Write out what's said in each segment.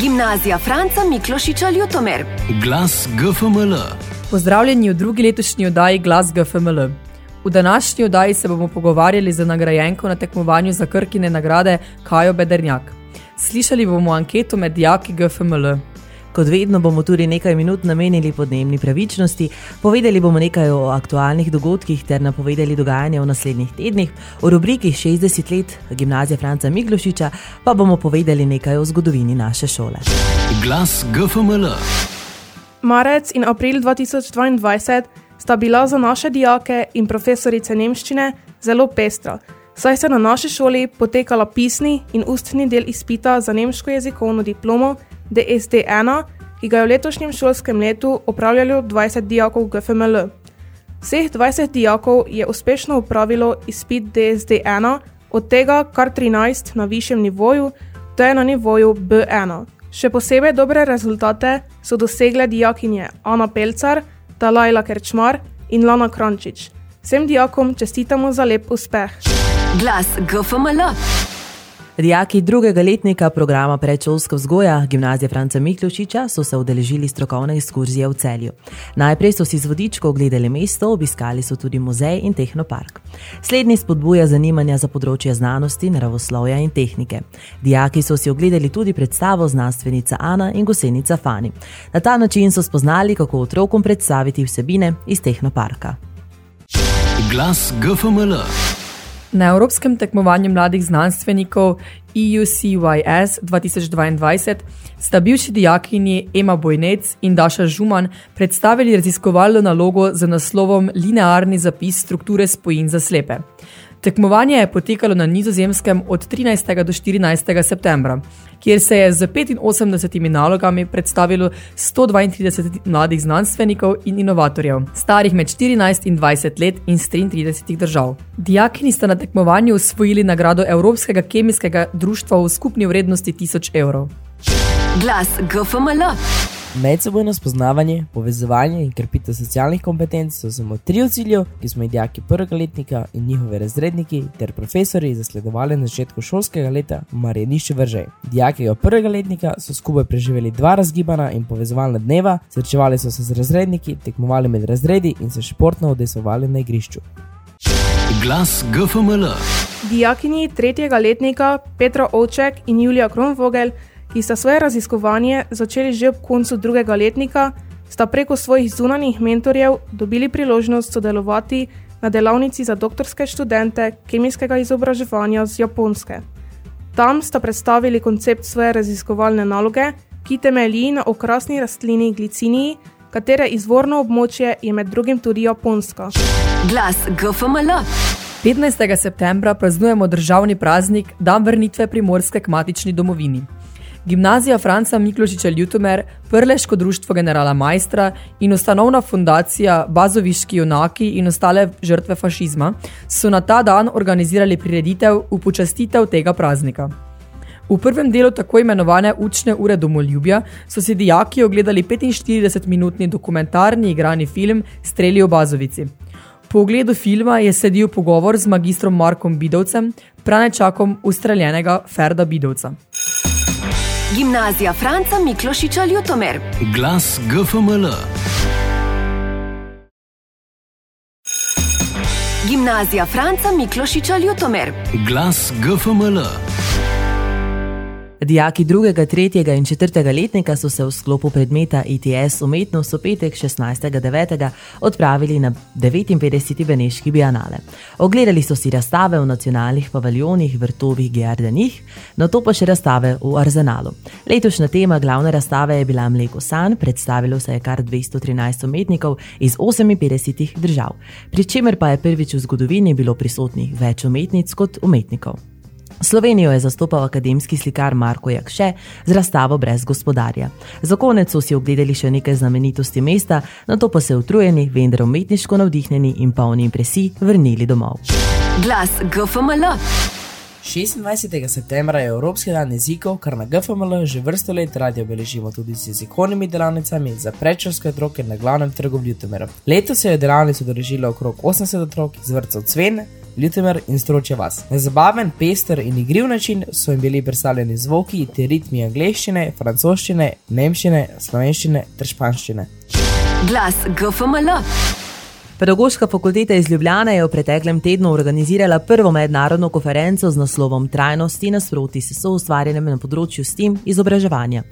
Gimnazija Franca Miklošiča Ljutomer. Glas GFML. Pozdravljeni v drugi letošnji oddaji Glas GFML. V današnji oddaji se bomo pogovarjali z nagrajenko na tekmovanju za krkine nagrade Kajo Bedernjak. Slišali bomo anketo med dijaki GFML. Kot vedno bomo tudi nekaj minut namenili podnebni pravičnosti, povedali bomo nekaj o aktualnih dogodkih ter napovedali dogajanje v naslednjih tednih. V rubriki 60 let gimnazije Franca Miglošiča pa bomo povedali nekaj o zgodovini naše šole. Glas GFML. Marec in april 2022 sta bila za naše dijake in profesorice nemščine zelo pestra, saj se na naši šoli potekala pisni in ustni del izpita za nemško jezikovno diplomo DSD1, ki ga je v letošnjem šolskem letu opravljalo 20 dijakov GFML. Vseh 20 dijakov je uspešno upravilo izpit DSD1, od tega kar 13 na višjem nivoju, to je na nivoju B1. Še posebej dobre rezultate so dosegle dijakinje Ana Pelcar, Talajla Kerčmar in Lana Krančič. Vsem dijakom čestitamo za lep uspeh. Glas GFML. Dijaki drugega letnika programa predšolska vzgoja gimnazije Franca Miklošiča so se udeležili strokovne ekskurzije v celju. Najprej so si z vodičko ogledali mesto, obiskali so tudi muzej in tehnopark. Slednji spodbuja zanimanja za področje znanosti, naravoslovja in tehnike. Dijaki so si ogledali tudi predstavo znanstvenica Ana in gosenica Fani. Na ta način so spoznali, kako otrokom predstaviti vsebine iz tehnoparka. Glas GFML. Na Evropskem tekmovanju mladih znanstvenikov EUCYS 2022 sta bivši dijakinji Ema Bojnec in Daša Žuman predstavili raziskovalno nalogo z naslovom Linearni zapis strukture spojin za slepe. Tekmovanje je potekalo na nizozemskem od 13. do 14. septembra, kjer se je z 85 nalogami predstavilo 132 mladih znanstvenikov in inovatorjev, starih med 14 in 20 let in z 33 držav. Dijakini sta na tekmovanju osvojili nagrado Evropskega kemijskega društva v skupni vrednosti 1000 evrov. Glas GFML. Medsebojno spoznavanje, povezovanje in krepitev socialnih kompetenc so samo tri od ciljev, ki smo jih dijaki prvega letnika in njihovi razredniki ter profesori zasledovali na začetku šolskega leta v Marjenišču Vržej. Dijaki prvega letnika so skupaj preživeli dva razgibana in povezovalna dneva, srečevali so se z razredniki, tekmovali med razredi in se športno odesovali na igrišču. Glas GFML. Dijakinji tretjega letnika Petra Ovček in Julija Kronvogel, ki sta svoje raziskovanje začeli že ob koncu drugega letnika, sta preko svojih zunanjih mentorjev dobili priložnost sodelovati na delavnici za doktorske študente kemijskega izobraževanja z Japonske. Tam sta predstavili koncept svoje raziskovalne naloge, ki temelji na okrasni rastlini gliciniji, katere izvorno območje je med drugim tudi Japonska. Glas GFML. 15. septembra praznujemo državni praznik Dan vrnitve primorske k matični domovini. Gimnazija Franca Miklošiča Ljutomer, Prleško društvo generala Majstra in ustanovna fundacija Bazoviški junaki in ostale žrtve fašizma so na ta dan organizirali prireditev v počastitev tega praznika. V prvem delu tako imenovane učne ure domoljubja so si dijaki ogledali 45-minutni dokumentarni igrani film Streli v Bazovici. Po ogledu filma je sedil pogovor z magistrom Markom Bidovcem, pranečakom ustreljenega Ferda Bidovca. Gimnazija Franca Miklošiča Ljutomer. Glas GFML. Gimnazija Franca Miklošiča Ljutomer. Glas GFML. Dijaki drugega, tretjega in četrtega letnika so se v sklopu predmeta ITS umetnost v petek 16.9. odpravili na 59. Beneški bienale. Ogledali so si razstave v nacionalnih paviljonih, vrtovih Gerdenih, na to pa še razstave v Arzenalu. Letošnja tema glavne razstave je bila Mleko san, predstavilo se je kar 213 umetnikov iz 58 držav, pri čemer pa je prvič v zgodovini bilo prisotnih več umetnic kot umetnikov. Slovenijo je zastopal akademski slikar Marko Jakše z razstavo Brez gospodarja. Za konec so si ogledali še nekaj znamenitosti mesta, na to pa se utrujeni, vendar umetniško navdihnjeni in polni impresij vrnili domov. Glas GFML. 26. septembra je Evropski dan jezikov, kar na GFML že vrsto let radi obeležimo tudi z jezikovnimi delavnicami za predšolske otroke na glavnem trgu v Ljutomeru. Letos se je delavnic udeležilo okrog 80 otrok iz vrtcev Cvene, Ljutomer in stroče vas. Na zabaven, pester in igriv način so jim bili predstavljeni zvoki ter ritmi angleščine, francoščine, nemščine, slovenščine ter španščine. Glas GFML. Pedagoška fakulteta iz Ljubljana je v preteklem tednu organizirala prvo mednarodno konferenco z naslovom Trajnosti nasproti s soustvarjanjem na področju STEM izobraževanja.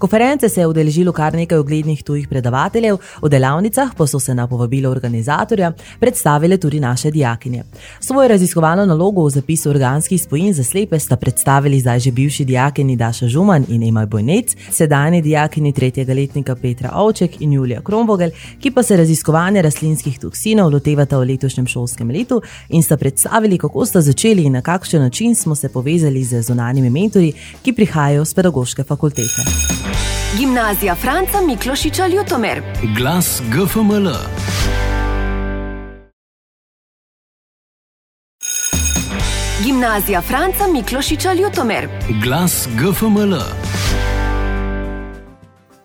Konference se je udeležilo kar nekaj uglednih tujih predavateljev, v delavnicah pa so se na povabilo organizatorja predstavile tudi naše dijakinje. Svojo raziskovalno nalogo v zapisu organskih spojin za slepe sta predstavili zdaj že bivši dijakini Daša Žuman in Ema Bojnec, sedajni dijakini tretjega letnika Petra Ovček in Julija Kromvogel, ki pa se raziskovanja rastlinskih toksinov toksinov lotevata v letošnjem šolskem letu in sta predstavili, kako sta začeli in na kakšen način smo se povezali z zunanjimi mentori, ki prihajajo z pedagoške fakultete. Gimnazija Franca Miklošiča Ljutomer. Glas GFML. Gimnazija Franca Miklošiča Ljutomer. Glas GFML.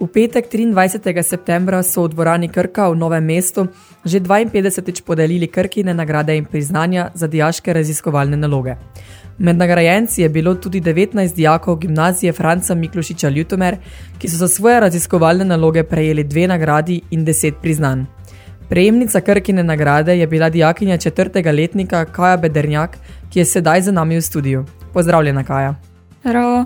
V petek 23. septembra so v dvorani Krka v Novem mestu že 52. podelili Krkine nagrade in priznanja za dijaške raziskovalne naloge. Med nagrajenci je bilo tudi 19 dijakov gimnazije Franca Miklošiča Ljutomer, ki so za svoje raziskovalne naloge prejeli dve nagradi in deset priznanj. Prejemnica Krkine nagrade je bila dijakinja četrtega letnika Kaja Bedernjak, ki je sedaj za nami v studiu. Pozdravljena, Kaja. Prav.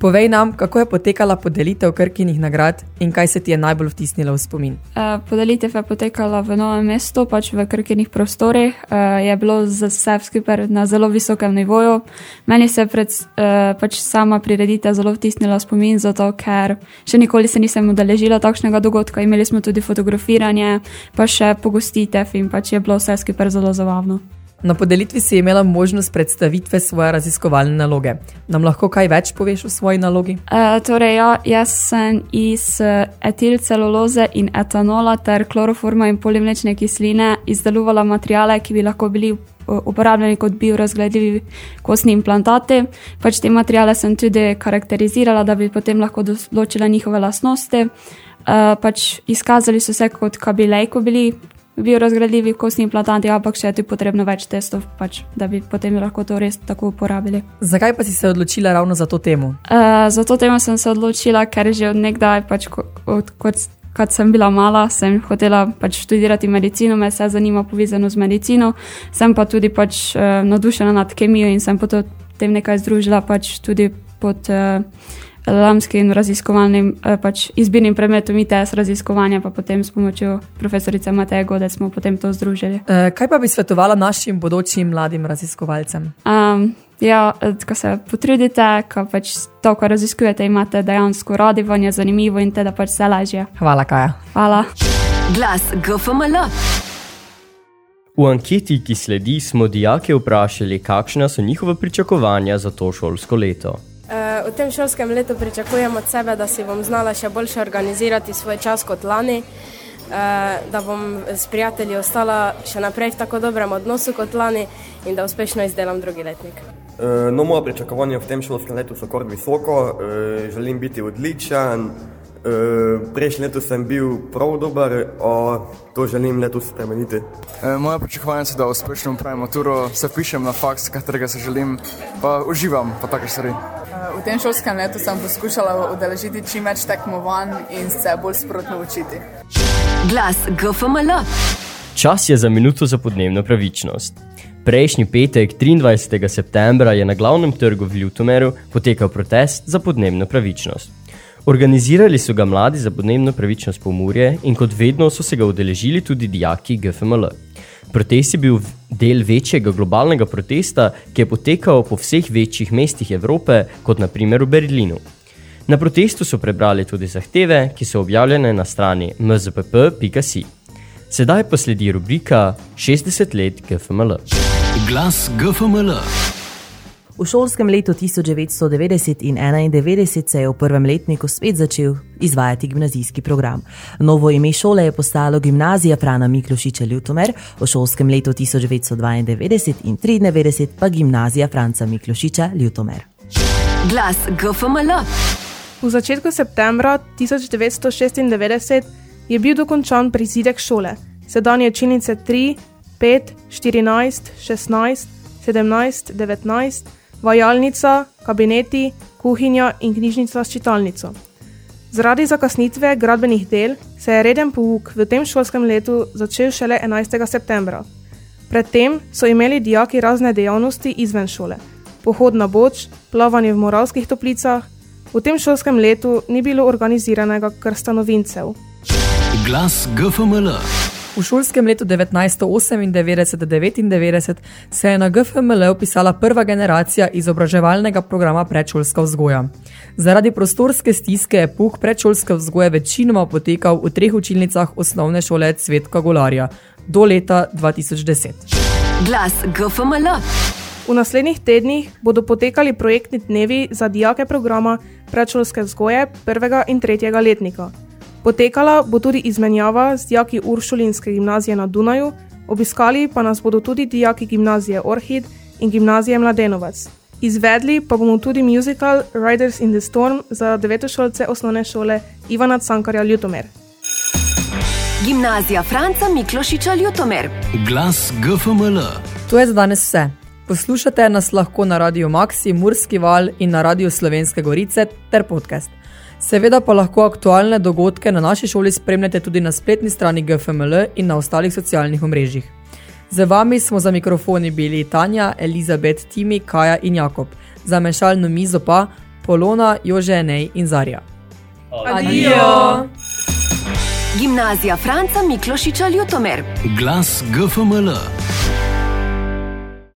Povej nam, kako je potekala podelitev Krkinih nagrad in kaj se ti je najbolj vtisnilo v spomin. Uh, podelitev je potekala v novem mestu, pač v Krkinih prostorih. Uh, je bilo za vse skupaj na zelo visokem nivoju. Meni se je uh, pač sama prireditev zelo vtisnila v spomin, zato ker še nikoli se nisem udeležila takšnega dogodka. Imeli smo tudi fotografiranje, pa še pogostitev in pač je bilo vse skupaj zelo zabavno. Na podelitvi si imela možnost predstavitve svoje raziskovalne naloge. Nam lahko kaj več poveš o svoji nalogi? Uh, torej, ja, jaz sem iz etilceluloze in etanola ter kloroforma in polimlečne kisline izdelovala materijale, ki bi lahko bili uporabljeni kot biorazgledljivi kostni implantati. Pač te materijale sem tudi karakterizirala, da bi potem lahko določila njihove lastnosti. Uh, pač izkazali so se kot kabilejko bili, biorazgradljivi kostni implantanti, ampak še je tu potrebno več testov, pač, da bi potem lahko to res tako uporabili. Zakaj pa si se odločila ravno za to temo? Uh, za to temo sem se odločila, ker že od nekdaj, pač, kot, kot sem bila mala, sem hotela pač študirati medicino, me vse zanima povezano z medicino, sem pa tudi pač, uh, navdušena nad kemijo in sem potem nekaj združila pač tudi pod. Uh, lamskim raziskovalnim eh, pač izbirnim predmetom ITS raziskovanja, pa potem s pomočjo profesorice Mateje Gode smo potem to združili. E, kaj pa bi svetovala našim bodočim mladim raziskovalcem? Um, ja, eh, ko se potrudite, ko pač to, kar raziskujete, imate dejansko radivanje, zanimivo in te da pač se lažje. Hvala, Kaja. Hvala. Glas GFML. V anketi, ki sledi, smo dijake vprašali, kakšna so njihova pričakovanja za to šolsko leto. Eh, v tem šolskem letu pričakujem od sebe, da si bom znala še boljše organizirati svoj čas kot lani, eh, da bom s prijatelji ostala še naprej v tako dobrem odnosu kot lani in da uspešno izdelam drugi letnik. Eh, no, moja pričakovanja v tem šolskem letu so kar visoko, želim biti odličen. Prejšnji leto sem bil prav dober, a to želim letos spremeniti. Moja pričakovanja so, da uspešno upravim maturo, se pišem na faks, katerega se želim, pa uživam pa take stvari. V tem šolskem letu sem poskušala udeležiti čim več tekmovanj in se bolj sprotno učiti. Glas GFML. Čas je za minuto za podnebno pravičnost. Prejšnji petek, 23. septembra, je na glavnem trgu v Ljutomeru potekal protest za podnebno pravičnost. Organizirali so ga mladi za podnebno pravičnost Pomurje in kot vedno so se ga udeležili tudi dijaki GFML. Protest je bil del večjega globalnega protesta, ki je potekal po vseh večjih mestih Evrope, kot na primer v Berlinu. Na protestu so prebrali tudi zahteve, ki so objavljene na strani mzpp.si. Sedaj pa sledi rubrika 60 let GFML. Glas GFML. V šolskem letu 1990 in 1991 se je v prvem letniku spet začel izvajati gimnazijski program. Novo ime šole je postalo Gimnazija Frana Miklošiča Ljutomer, v šolskem letu 1992 in 1993 pa Gimnazija Franca Miklošiča Ljutomer. Glas GFML. V začetku septembra 1996 je bil dokončan prizidek šole, sedanje činice 3, 5, 14, 16, 17, 19, vajalnica, kabineti, kuhinja in knjižnica s čitalnico. Zaradi zakasnitve gradbenih del se je reden pouk v tem šolskem letu začel šele 11. septembra. Predtem so imeli dijaki razne dejavnosti izven šole: pohod na boč, plavanje v moralskih toplicah. V tem šolskem letu ni bilo organiziranega krsta novincev. Glas GFML. V šolskem letu 1998-99 se je na GFML upisala prva generacija izobraževalnega programa predšolska vzgoja. Zaradi prostorske stiske je puk predšolske vzgoje večinoma potekal v treh učilnicah osnovne šole Cvetka Golarja do leta 2010. Glas GFML. V naslednjih tednih bodo potekali projektni dnevi za dijake programa predšolske vzgoje prvega in tretjega letnika. Potekala bo tudi izmenjava z dijaki Uršulinske gimnazije na Dunaju, obiskali pa nas bodo tudi dijaki gimnazije Orhid in gimnazije Mladenovec. Izvedli pa bomo tudi musical Riders in the Storm za devetošolce osnovne šole Ivana Cankarja Ljutomer. Gimnazija Franca Miklošiča Ljutomer. Glas GFML. To je za danes vse. Poslušate nas lahko na Radio Maxi, Murski val in na Radio Slovenske Gorice ter podcast. Seveda pa lahko aktualne dogodke na naši šoli spremljate tudi na spletni strani GFML in na ostalih socialnih omrežjih. Za vami smo za mikrofoni bili Tanja, Elizabet, Timi, Kaja in Jakob. Za mešalno mizo pa Polona, Jože, Nej in Zarja. Adijo! Gimnazija Franca Miklošiča Ljutomer. Glas GFML.